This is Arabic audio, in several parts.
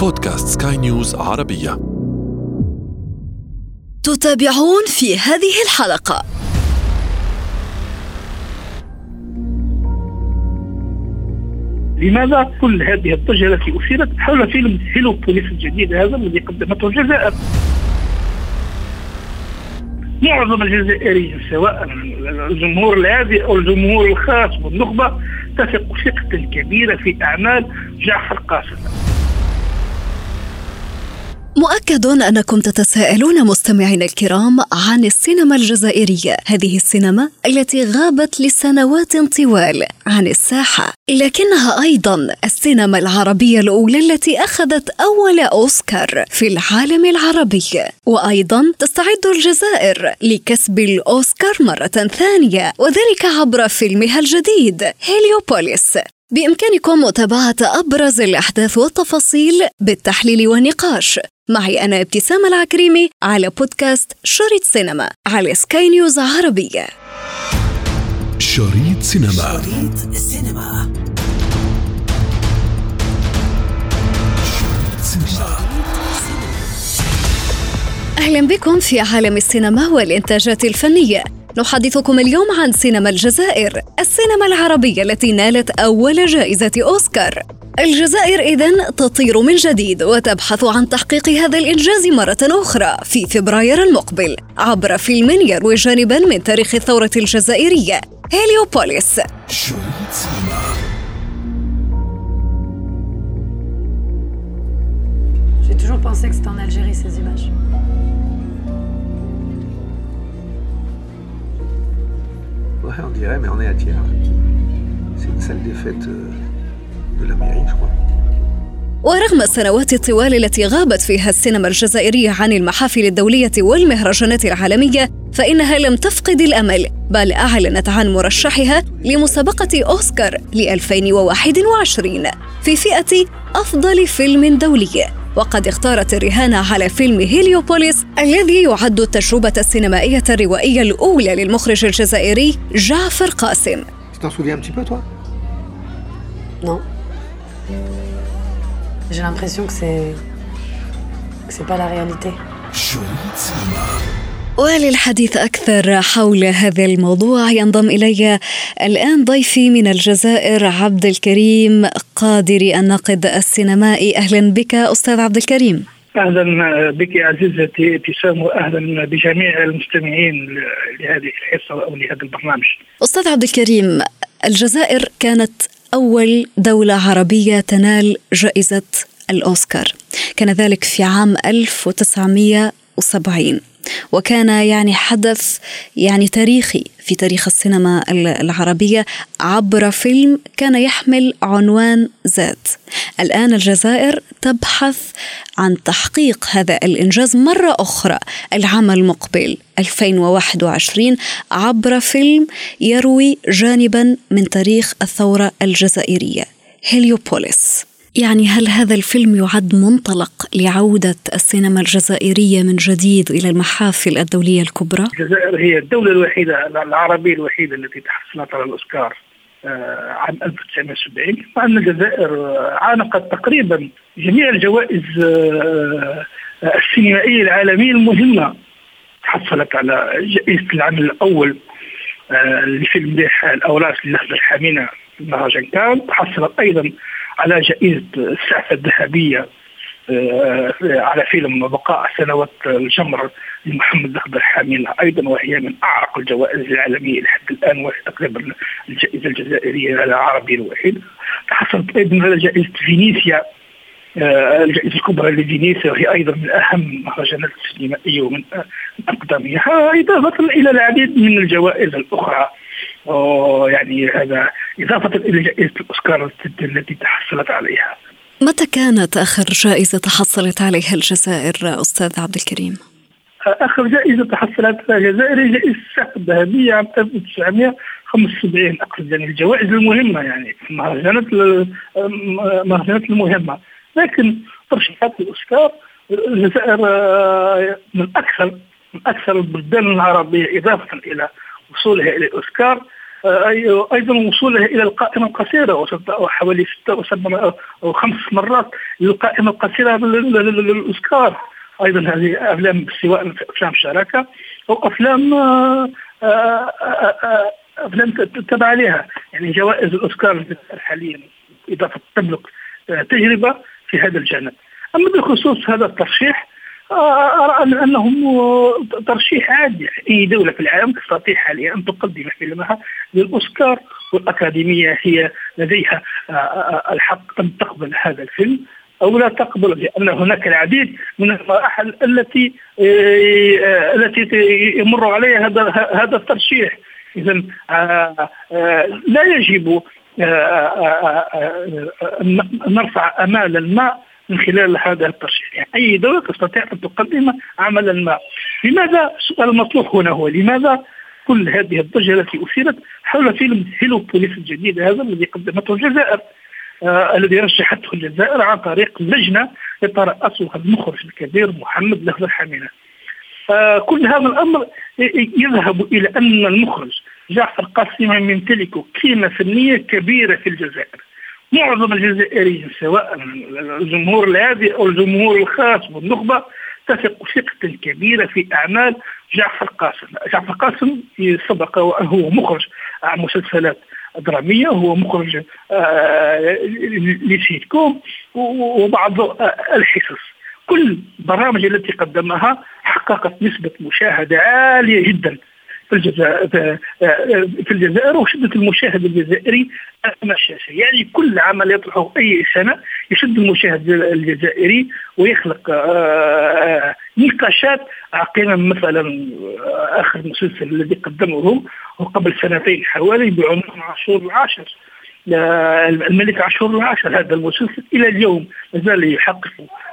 بودكاست سكاي نيوز عربية. تتابعون في هذه الحلقة. لماذا كل هذه الضجة التي أثيرت حول فيلم هيلو بوليس الجديد هذا الذي قدمته الجزائر معظم الجزائريين سواء الجمهور الهادئ أو الجمهور الخاص والنخبه تثق ثقة كبيرة في أعمال جعفر قاسم. مؤكد أنكم تتساءلون مستمعينا الكرام عن السينما الجزائرية، هذه السينما التي غابت لسنوات طوال عن الساحة، لكنها أيضا السينما العربية الأولى التي أخذت أول أوسكار في العالم العربي، وأيضا تستعد الجزائر لكسب الأوسكار مرة ثانية وذلك عبر فيلمها الجديد هيليوبوليس. بإمكانكم متابعة أبرز الأحداث والتفاصيل بالتحليل والنقاش. معي أنا ابتسام العكريمي على بودكاست شريط سينما على سكاي نيوز عربية. شريط سينما. شريط السينما أهلا بكم في عالم السينما والإنتاجات الفنية. نحدثكم اليوم عن سينما الجزائر السينما العربية التي نالت أول جائزة أوسكار الجزائر إذن تطير من جديد وتبحث عن تحقيق هذا الإنجاز مرة أخرى في فبراير المقبل عبر فيلم يروي جانبا من تاريخ الثورة الجزائرية هيليوبوليس J'ai toujours pensé que c'était en Algérie ces images. Ouais, on dirait, mais on est à Thiers. C'est une salle des fêtes euh, de la mairie, je crois. ورغم السنوات الطوال التي غابت فيها السينما الجزائرية عن المحافل الدولية والمهرجانات العالمية فإنها لم تفقد الأمل بل أعلنت عن مرشحها لمسابقة أوسكار ل 2021 في فئة أفضل فيلم دولي وقد اختارت الرهانة على فيلم هيليوبوليس الذي يعد التجربة السينمائية الروائية الأولى للمخرج الجزائري جعفر قاسم Non. J'ai l'impression que c'est. que c'est pas la réalité. وللحديث أكثر حول هذا الموضوع. ينضم إلي الآن ضيفي من الجزائر عبد الكريم قادري الناقد السينمائي. أهلا بك أستاذ عبد الكريم. أهلا بك عزيزتي. ابتسام واهلا بجميع المستمعين لهذه الحصة أو لهذا البرنامج. أستاذ عبد الكريم الجزائر كانت أول دولة عربية تنال جائزة الأوسكار. كان ذلك في عام 1970 وكان يعني حدث يعني تاريخي في تاريخ السينما العربية عبر فيلم كان يحمل عنوان ذات الآن الجزائر تبحث عن تحقيق هذا الإنجاز مرة أخرى العام المقبل 2021 عبر فيلم يروي جانبا من تاريخ الثورة الجزائرية هيليوبوليس. يعني هل هذا الفيلم يعد منطلق لعودة السينما الجزائرية من جديد إلى المحافل الدولية الكبرى؟ الجزائر هي الدولة الوحيدة العربية الوحيدة التي تحصلت على الأوسكار آه، عام 1970 مع ان الجزائر آه، عانقت تقريبا جميع الجوائز آه، السينمائية العالمية المهمة. تحصلت على جائزة العام الأول آه، لفيلم للحظه الحامينة في مهرجان كان تحصلت أيضا على جائزة السعفه الذهبية آه، على فيلم بقاء سنوات الجمر لمحمد الأخضر الحامينة أيضا وهي من أعرق الجوائز العالمية لحد الآن وهي تقريبا الجائزة الجزائرية العربية الوحيدة تحصلت أيضا على جائزة فينيسيا آه، الجائزة الكبرى لفينيسيا وهي أيضا من أهم المهرجانات السينمائية ومن من أقدمها إضافة إلى العديد من الجوائز الأخرى. يعني هذا إضافة إلى جائزة الأوسكار التي تحصلت عليها متى كانت آخر جائزة تحصلت عليها الجزائر أستاذ عبد الكريم؟ آخر جائزة تحصلت عليها الجزائر هي جائزة السعف الذهبية عام 1975 اقصد يعني الجوائز المهمة يعني في المهرجانات ال- المهرجانات المهمة لكن ترشيحات الأوسكار الجزائر آه، من أكثر من أكثر البلدان العربية إضافة إلى وصولها إلى الأوسكار أيضا وصولها إلى القائمة القصيرة وحوالي ست أو سبع أو خمس مرات للقائمة القصيرة للأوسكار. أيضا هذه أفلام سواء أفلام شراكة أو أفلام أفلام تبع عليها. يعني جوائز الأوسكار حاليا إضافة تملك تجربة في هذا الجانب. أما بخصوص هذا الترشيح أرى انه ترشيح عادي. أي دولة في العالم تستطيع حاليا أن تقدم فيلمها للأوسكار والأكاديمية هي لديها الحق أن تقبل هذا الفيلم أو لا تقبل لأن هناك العديد من المراحل التي التي يمر عليها هذا هذا الترشيح. اذا لا يجب نرفع امالا ما من خلال هذا الترشيح يعني أي دولة تستطيع أن تقدم عملا ما. لماذا السؤال المطروح هنا هو؟ لماذا كل هذه الضجة التي أثيرت حول فيلم هيلو بوليس الجديد هذا الذي قدمته الجزائر آه الذي رشحته الجزائر عن طريق لجنة يترأسها المخرج الكبير محمد لهذا حمينة آه كل هذا الأمر يذهب إلى أن المخرج جعفر قاسم يمتلك قيمة فنية كبيرة في الجزائر. معظم الجزائريين سواء الجمهور الهادئ أو الجمهور الخاص والنخبه تثق ثقة كبيرة في أعمال جعفر قاسم. جعفر قاسم سبق وهو مخرج مسلسلات درامية هو مخرج آه، لسيت كوم وبعض الحصص. كل البرامج التي قدمها حققت نسبة مشاهدة عالية جدا. في الجزائر في الجزائر وشدة المشاهد الجزائري أمام الشاشة. يعني كل عمل يطرحه أي سنه يشد المشاهد الجزائري ويخلق آه، نقاشات عقيمة. مثلا آخر مسلسل الذي قدمه قبل سنتين حوالي بعنوان عاشور العاشر الملك عاشور العاشر هذا المسلسل إلى اليوم لازال يحقق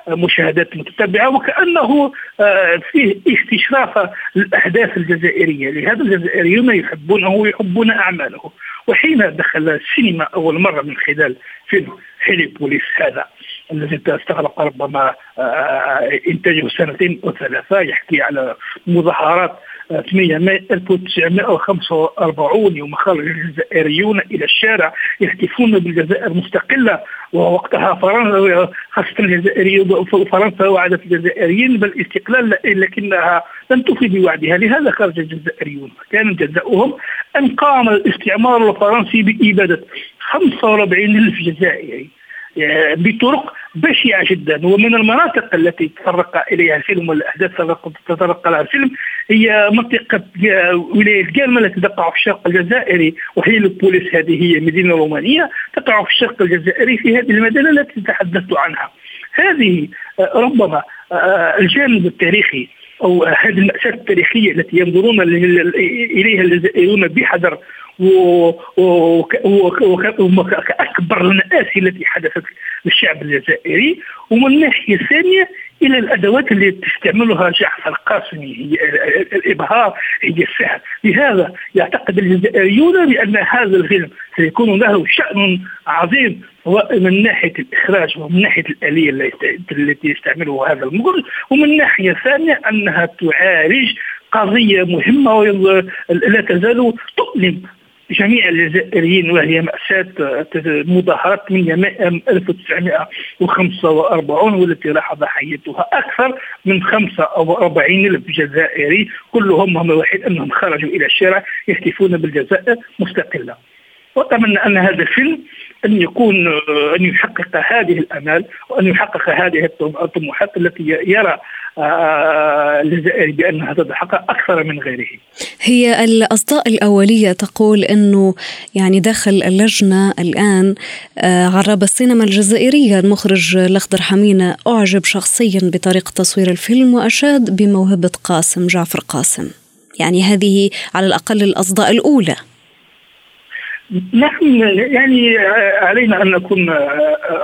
مشاهدات متتبعة وكأنه آه، فيه استشراف الأحداث الجزائرية. لهذا الجزائريون يحبونه ويحبون أعماله. وحين دخل السينما أول مرة من خلال فيلم حيلي بوليس هذا الذي استغرق ربما آه، إنتاجه سنتين أو ثلاثة يحكي على مظاهرات 8 مايو 1945 يوم خرج الجزائريون إلى الشارع يهتفون بالجزائر مستقلة ووقتها فرنسا خاصة الجزائريون فرنسا وعدت الجزائريين بالاستقلال لكنها لم توفي بوعدها. لهذا خرج الجزائريون. كان جزاؤهم أن قام الاستعمار الفرنسي بإبادة 45 ألف جزائري. بطرق بشعة جدا ومن المناطق التي تطرق إليها الفيلم والأحداث تطرق لها الفيلم هي منطقة ولاية جالما التي تقع في الشرق الجزائري وهي البوليس هذه هي مدينة رومانية تقع في الشرق الجزائري في هذه المدينة التي تحدثت عنها. هذه ربما الجانب التاريخي أو هذه المأساة التاريخية التي ينظرون إليها الجزائريون بحذر وكأكبر المآسي التي حدثت للشعب الجزائري. ومن الناحية الثانية إلى الأدوات اللي تستعملها جعفر القاسمي هي الإبهار هي السحر. لهذا يعتقد الجزائريون بأن هذا الفيلم سيكون له شأن عظيم من ناحية الإخراج ومن ناحية الآلية التي يستعملها هذا المخرج ومن ناحية ثانية أنها تعالج قضية مهمة لا تزال تؤلم جميع الجزائريين وهي مأساة مظاهرات 8 مايو 1945 والتي لاح ضحيتها أكثر من 45 ألف جزائري كلهم هم واحد أنهم خرجوا إلى الشارع يهتفون بالجزائر مستقلة. وأتمنى أن هذا الفيلم أن يكون أن يحقق هذه الأمال وأن يحقق هذه الطموحات التي يرى الجزائر بأنها تتحقق أكثر من غيره. هي الأصداء الأولية تقول أنه يعني داخل اللجنة الآن آه، عرب السينما الجزائرية. المخرج الأخضر حمينة أعجب شخصيا بطريقة تصوير الفيلم وأشاد بموهبة قاسم جعفر قاسم. يعني هذه على الأقل الأصداء الأولى. نحن يعني علينا أن نكون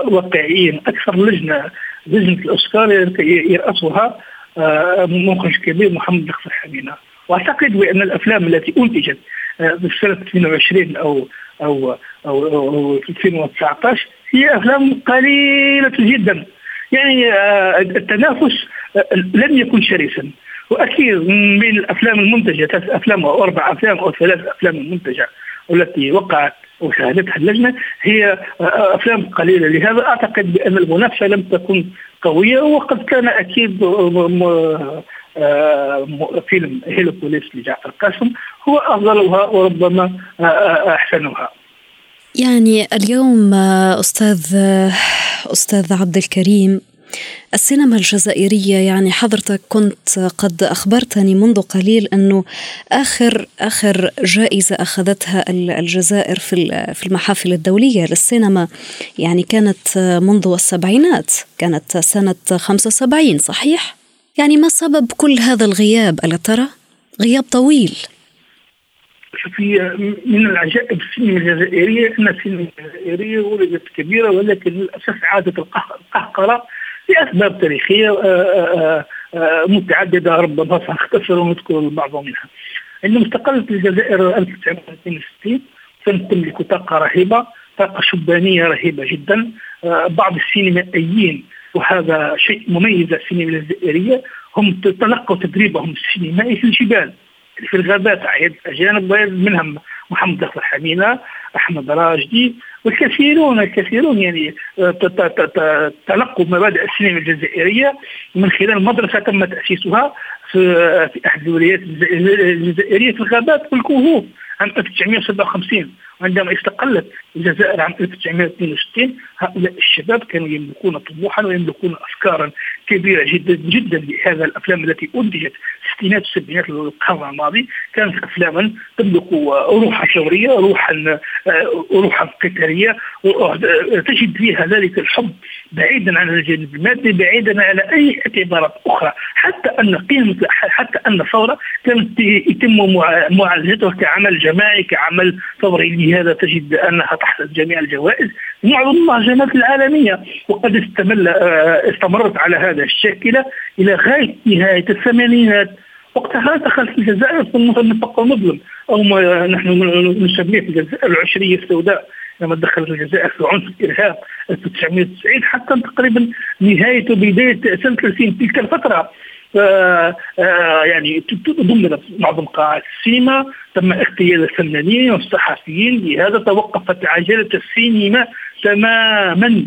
واقعيين. أكثر لجنة لجنة الاوسكار يرأسها آه، مخرج كبير محمد لخفر حمينه وأعتقد بأن الأفلام التي أنتجت آه، في سنه 22 أو أو أو, أو 2019 هي أفلام قليلة جدا. يعني آه، التنافس لم يكن شرسا. وأكيد من الأفلام المنتجة ثلاث أفلام أو أربع أفلام أو ثلاث أفلام المنتجة. والتي وقعت وشاهدتها اللجنة هي أفلام قليلة لهذا أعتقد بأن المنافسة لم تكن قوية وقد كان أكيد فيلم هيلوبوليس لجعفر قاسم هو أفضلها وربما أحسنها. يعني اليوم أستاذ أستاذ عبد الكريم السينما الجزائرية يعني حضرتك كنت قد أخبرتني منذ قليل أنه آخر آخر جائزة أخذتها الجزائر في في المحافل الدولية للسينما يعني كانت منذ السبعينات كانت سنة 75 صحيح؟ يعني ما سبب كل هذا الغياب ألا ترى؟ غياب طويل شوفي من العجائب السينما الجزائرية أن السينما الجزائرية ولدت كبيرة ولكن للأسف عادت القهقرة لاسباب تاريخية آه، آه، آه، متعددة ربما سنختصر ونذكر بعض منها. عندما استقلت الجزائر 1962 كانت تملك طاقة رهيبة، طاقة شبانية رهيبة جدا، بعض السينمائيين وهذا شيء مميز السينما الجزائرية هم تلقوا تدريبهم السينمائي في الجبال في الغابات اجانب منهم محمد دخل حمينه أحمد راجدي والكثيرون الكثيرون يعني آه، تلقوا مبادئ السينما الجزائرية من خلال مدرسة تم تأسيسها في في أحد الولايات الجزائرية في الغابات في الكهوف عام 1957 وعندما استقلت الجزائر عام 1962 هؤلاء الشباب كانوا يملكون طموحا ويملكون افكارا كبيرة جدا جدا لهذا الأفلام التي أنتجت الستينات والسبعينات القرن الماضي. كانت أفلاما تملك روحا ثوريه روحا روحا قتالية تجد فيها ذلك الحب بعيدا عن الجانب المادي بعيدا عن أي اعتبارات أخرى. حتى أن قيمه حتى أن الثورة كانت يتم معالجتها كعمل جماعي كعمل ثوري. لهذا تجد أنها تحصل جميع الجوائز. معظم المهرجانات العالمية. وقد استمر استمرت على هذا الشاكله إلى غاية نهاية الثمانينات. وقتها دخلت الجزائر في النفق المظلم أو ما نحن نسميه في الجزائر العشرية السوداء. لما دخلت الجزائر في عنف الارهاب 1990 حتى تقريبا نهاية بداية سنة 30 تلك الفترة. آه، يعني ضمنت معظم قاعات السينما تم اغتيال الفنانين والصحفيين لهذا توقفت عجلة السينما تماما.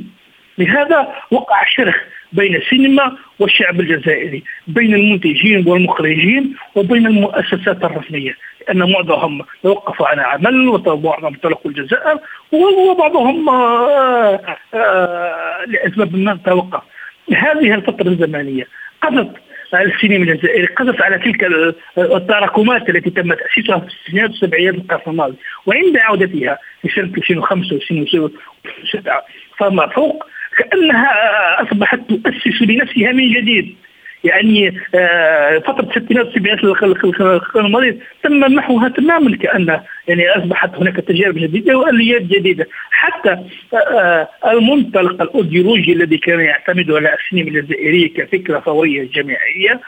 لهذا وقع شرخ بين السينما والشعب الجزائري بين المنتجين والمخرجين وبين المؤسسات الرسمية لأن معظمهم توقفوا عن عمل وبعضهم تركوا الجزائر وبعضهم آه، آه، لأسباب ما توقف. هذه الفترة الزمنية قضت السينما الجزائري قضت على تلك التراكمات التي تم تأسيسها في الستينات والسبعينات القرن الماضي. وعند عودتها في سنة 2005 و2007 فما فوق كأنها أصبحت تؤسس لنفسها من جديد. يعني آه، فترة الستينات والسبعينات القرن الماضي تم محوها تماما كأن يعني أصبحت هناك تجارب جديدة واليات جديدة. حتى آه، آه، المنطلق الايديولوجي الذي كان يعتمد على السينما الجزائرية كفكرة فورية جماعية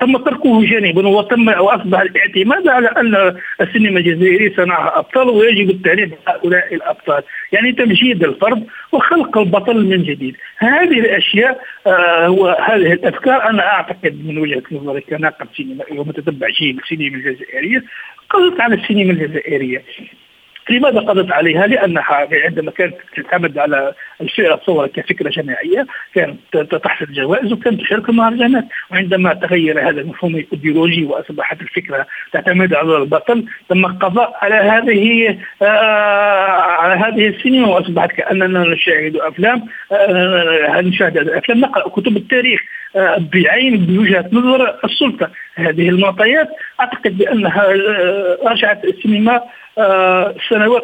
تم تركه جانبا وتم وأصبح الاعتماد على أن السينما الجزائريه صنعها أبطال ويجب التعريف بهؤلاء الأبطال، يعني تمجيد الفرد وخلق البطل من جديد، هذه الأشياء آه وهذه الأفكار أنا أعتقد من وجهة نظري كناقد سينمائي ومتتبع جيد السينما الجزائرية. قضت على السينما الجزائرية. لماذا قضت عليها؟ لأنها عندما كانت تعتمد على الفئة الصور كفكرة جماعية كانت تحصل جوائز وكانت تشارك في المهرجانات وعندما تغير هذا المفهوم الايديولوجي وأصبحت الفكرة تعتمد على البطل تم القضاء على هذه آه على هذه السينما. وأصبحت كأننا نشاهد أفلام آه نشاهد الأفلام؟ نقرأ كتب التاريخ آه بعين بوجهة نظر السلطة. هذه المعطيات أعتقد بأنها آه، رجعت السينما سنوات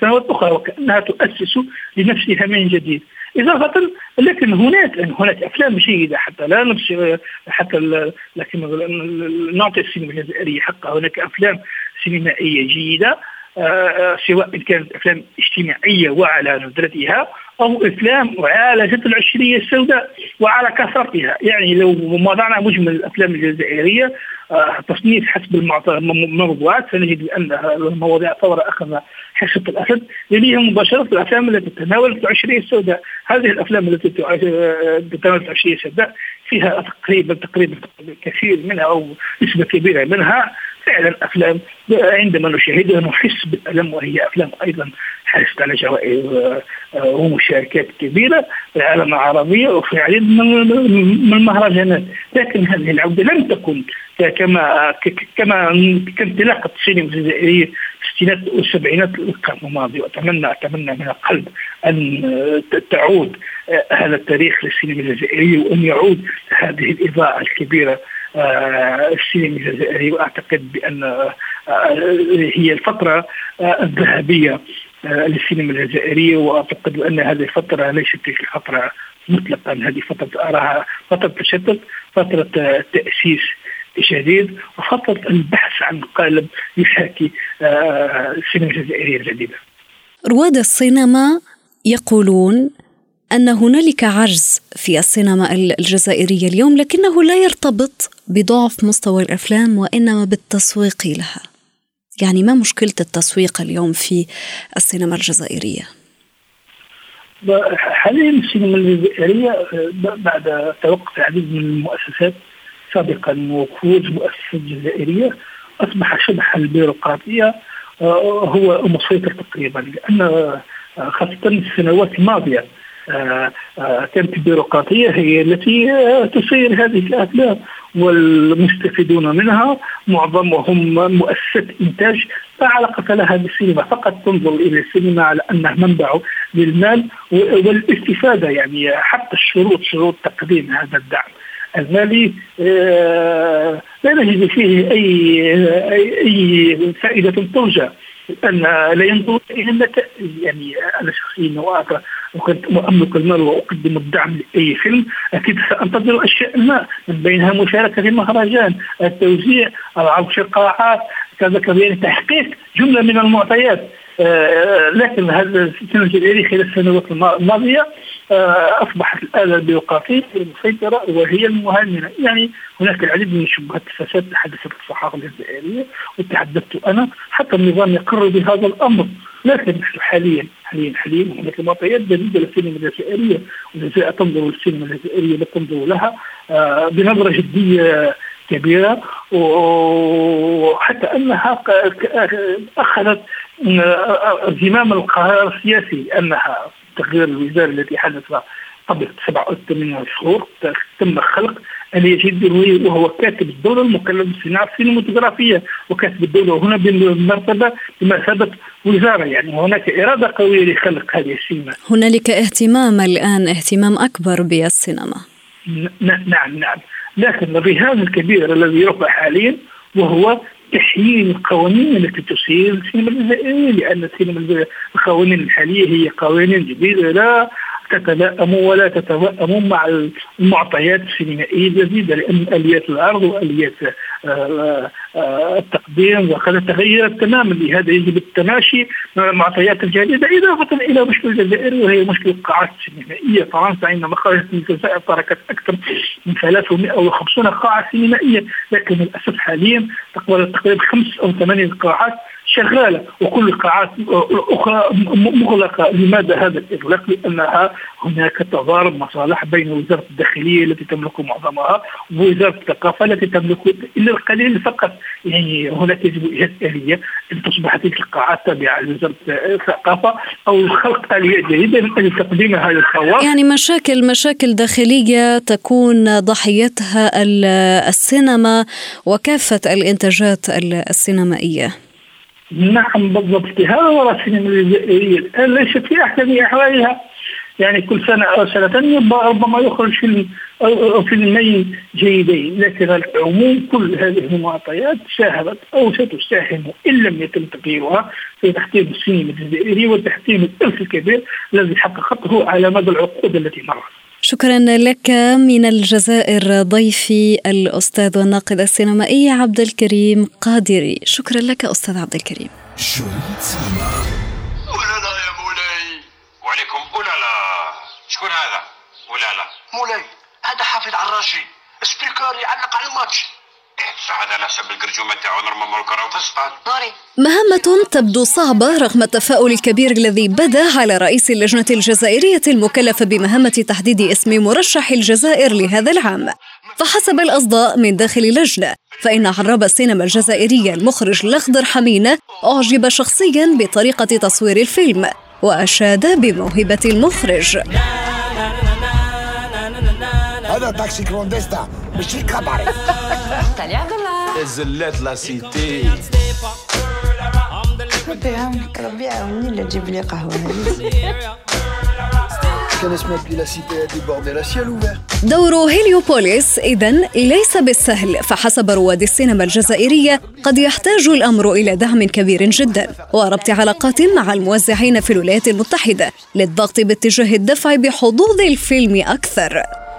سنوات أخرى وكأنها تؤسس لنفسها من جديد. إضافة لكن هناك هناك أفلام جيدة حتى لا نفس حتى لكن نعطي السينما الجزائرية حقها. هناك أفلام سينمائية جيدة آه، سواء كانت أفلام اجتماعية وعلى ندرتها أو افلام عالجت العشرية السوداء وعلى كثرتها. يعني لو وضعنا مجمل الأفلام الجزائرية آه، تصنيف حسب الموضوعات سنجد بان المواضيع الثوره أخذ حصه الأسد. يليها مباشرة الأفلام التي تناولت العشرية السوداء. هذه الأفلام التي تتناول العشرية السوداء فيها تقريبا تقريبا كثير منها أو نسبة كبيرة منها فعلا أفلام عندما نشاهدها نحس بالألم وهي أفلام أيضا حصلت على جوائز آه، ومشاركات كبيرة في العالم العربي وفي عديد من المهرجانات لكن هذه العودة لم تكن كما كما كانطلاقه السينما الجزائرية الستينات والسبعينات الماضي واتمنى أتمنى من القلب أن تعود هذا التاريخ للسينما الجزائرية وأن يعود هذه الإضاءة الكبيرة آه، السينما الجزائري وأعتقد بأن آه، هي الفترة الذهبية آه، للسينما الجزائرية. وأعتقد بأن هذه الفترة ليست تلك الفترة مطلقا. هذه فترة أراها فترة تشتت فترة تأسيس جديد وفتره البحث عن قالب يحاكي السينما الجزائريه الجديده. رواد السينما يقولون أن هنالك عجز في السينما الجزائرية اليوم لكنه لا يرتبط بضعف مستوى الأفلام وإنما بالتسويق لها يعني ما مشكلة التسويق اليوم في السينما الجزائرية؟ حاليا السينما الجزائرية بعد توقف العديد من المؤسسات سابقا وخروج مؤسسات جزائرية أصبح شبح البيروقراطية آه، هو مسيطر تقريبا لأن آه، خاصة السنوات الماضية آه، كانت البيروقراطية هي التي تسير هذه الأفلام والمستفيدون منها معظمهم مؤسسة إنتاج لا علاقة لها بالسينما فقط تنظر إلى السينما على أنها منبع للمال والاستفادة يعني حتى الشروط شروط تقديم هذا الدعم. المالي لا نجد فيه أي أي فائدة ترجى ان لا ينظر إلى النتائج. يعني أنا شخصيا وكنت املك المال وأقدم الدعم لأي فيلم أكيد سأنتظر أشياء ما من بينها مشاركة في المهرجان التوزيع العرض في القاعات كذا كذا يعني تحقيق جملة من المعطيات. آه، لكن هذا السنة الجزائريه خلال السنوات الماضية آه، أصبحت الآلة البيروقراطية المسيطرة وهي المهيمنة، يعني هناك العديد من شبهات الفساد تحدثت الصحافه الجزائريه وتحدثت أنا حتى النظام يقر بهذا الأمر، لكن نحن حاليا حاليا حاليا هناك معطيات جديدة للسينما الجزائرية والجزائر تنظر للسينما الجزائرية لا تنظر لها آه، بنظرة جدية كبيرة. وحتى أنها أخذت زمام القرار السياسي أنها تغيير الوزارة التي حدث قبل سبع أو ثمان شهور تم خلق آلية جديد وهو كاتب الدولة المكلف بالصناعة السينماتوغرافية وكاتب الدولة هنا بمرتبة بمثابة وزارة. يعني هناك إرادة قوية لخلق هذه السينما. هنالك اهتمام الآن اهتمام أكبر بالسينما. نعم نعم. لكن الرهان الكبير الذي يرفع حاليا وهو تحيين القوانين التي تسير السينما الجزائرية لأن السينما القوانين الحالية هي قوانين جديدة لا تتلائم ولا تتوائم مع المعطيات السينمائية الجديدة لأن آليات العرض وآليات التقديم وقد تغيرت تماما لهذا يجب التماشي مع المعطيات الجديدة إضافة إلى مشكل الجزائر وهي مشكل القاعات السينمائية. فرنسا عندما خرجت من الجزائر تركت أكثر من 350 قاعة سينمائية لكن للأسف حاليا تقبل تقريبا خمس أو ثمانية قاعات. شغالة وكل القاعات الاخرى مغلقة، لماذا هذا الإغلاق؟ لأنها هناك تضارب مصالح بين وزارة الداخلية التي تملك معظمها ووزارة الثقافة التي تملك إلا القليل فقط، يعني هناك يجب ايجاد آلية إن تصبح تلك القاعات تابعة لوزارة الثقافة أو خلق آلية جديدة من أجل تقديم هذه الخواص يعني مشاكل مشاكل داخلية تكون ضحيتها السينما وكافة الإنتاجات السينمائية. نعم بالضبط. هذا هو السينما الجزائرية الآن ليست في أحسن أحوالها يعني كل سنة أو سنتين ربما يخرج فيلم أو فيلمين جيدين. لكن العموم كل هذه المعطيات ساهمت أو ستساهم إن لم يتم تغييرها في تحطيم السينما الجزائرية وتحطيم الإرث الكبير الذي حققته على مدى العقود التي مرت. شكرا لك من الجزائر ضيفي الأستاذ والناقد السينمائي عبد الكريم قادري. شكرا لك أستاذ عبد الكريم. شريط سينما ولا لا يا مولاي. وعليكم. ولا لا شكون هذا؟ ولا لا مولاي هذا حافظ عراجي. سبيكر يعلق على الماتش. مهمة تبدو صعبة رغم التفاؤل الكبير الذي بدا على رئيس اللجنة الجزائرية المكلفة بمهمة تحديد اسم مرشح الجزائر لهذا العام. فحسب الأصداء من داخل اللجنة فإن عراب السينما الجزائرية المخرج الأخضر حمينة أعجب شخصيا بطريقة تصوير الفيلم وأشاد بموهبة المخرج. هذا تاكسي كلونديستا ماشي كاباري زلات لا سيتي ربي يعاونك ربي يعاوني لا تجيب لي قهوه كان اسمها بلي لا سيتي ديبوردي لا سيال اوفير دور هيليوبوليس. إذا ليس بالسهل فحسب رواد السينما الجزائرية قد يحتاج الأمر إلى دعم كبير جدا. وربط علاقات مع الموزعين في الولايات المتحدة للضغط باتجاه الدفع بحظوظ الفيلم أكثر.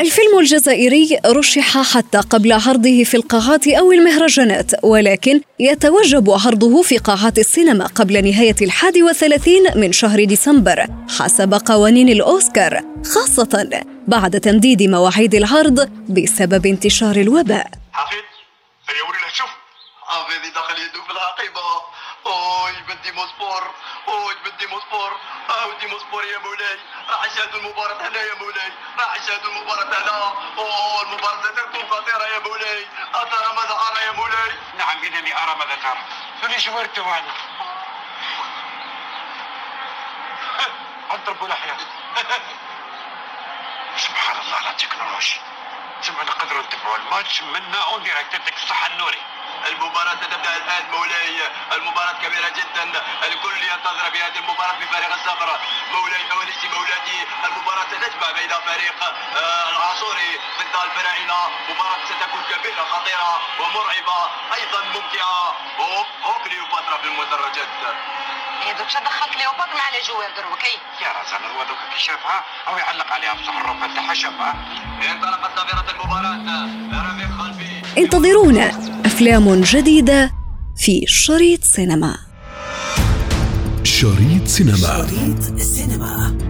الفيلم الجزائري رشح حتى قبل عرضه في القاعات أو المهرجانات ولكن يتوجب عرضه في قاعات السينما قبل نهاية الحادي والثلاثين من شهر ديسمبر حسب قوانين الأوسكار خاصة بعد تمديد مواعيد العرض بسبب انتشار الوباء. حفيد هيا ورينا شوف. حفيدي دخل يدو في العقيبة اوه جبد ديمو سبور اوه جبد ديمو سبور آه ديمو سبور يا مولاي. راح يشاهدوا المباراة هنا يا مولاي. راح يشاهدوا المباراة هنا. اوه المباراة ستكون خطيرة يا مولاي. أترى ماذا أرى يا مولاي؟ نعم إنني أرى ماذا ترى. فلي شورت أنا أضرب لحية. سبحان الله على التكنولوجيا ثم نقدروا نتبعوا الماتش منا اون ديريكت الصحة النوري. المباراة ستبدأ الآن مولاي المباراة كبيرة جدا. الكل ينتظر في هذه المباراة بفارغ الصبر مولاي ونسي مولاتي. المباراة ستجمع بين فريق آه، العصوري ضد الفراعنة مباراة ستكون كبيرة خطيرة ومرعبة أيضا ممتعة. هوب هوب كليوباترا في المدرجات يا دوك دخلت ليوباتر مع لي جوار دروكي يا رزان هو دوك كي شافها أو يعلق عليها بصح الربع تاعها شافها انطلقت نافذة المباراة. رفيق خلفي انتظرونا. أفلام جديدة في شريط سينما. شريط سينما. شريط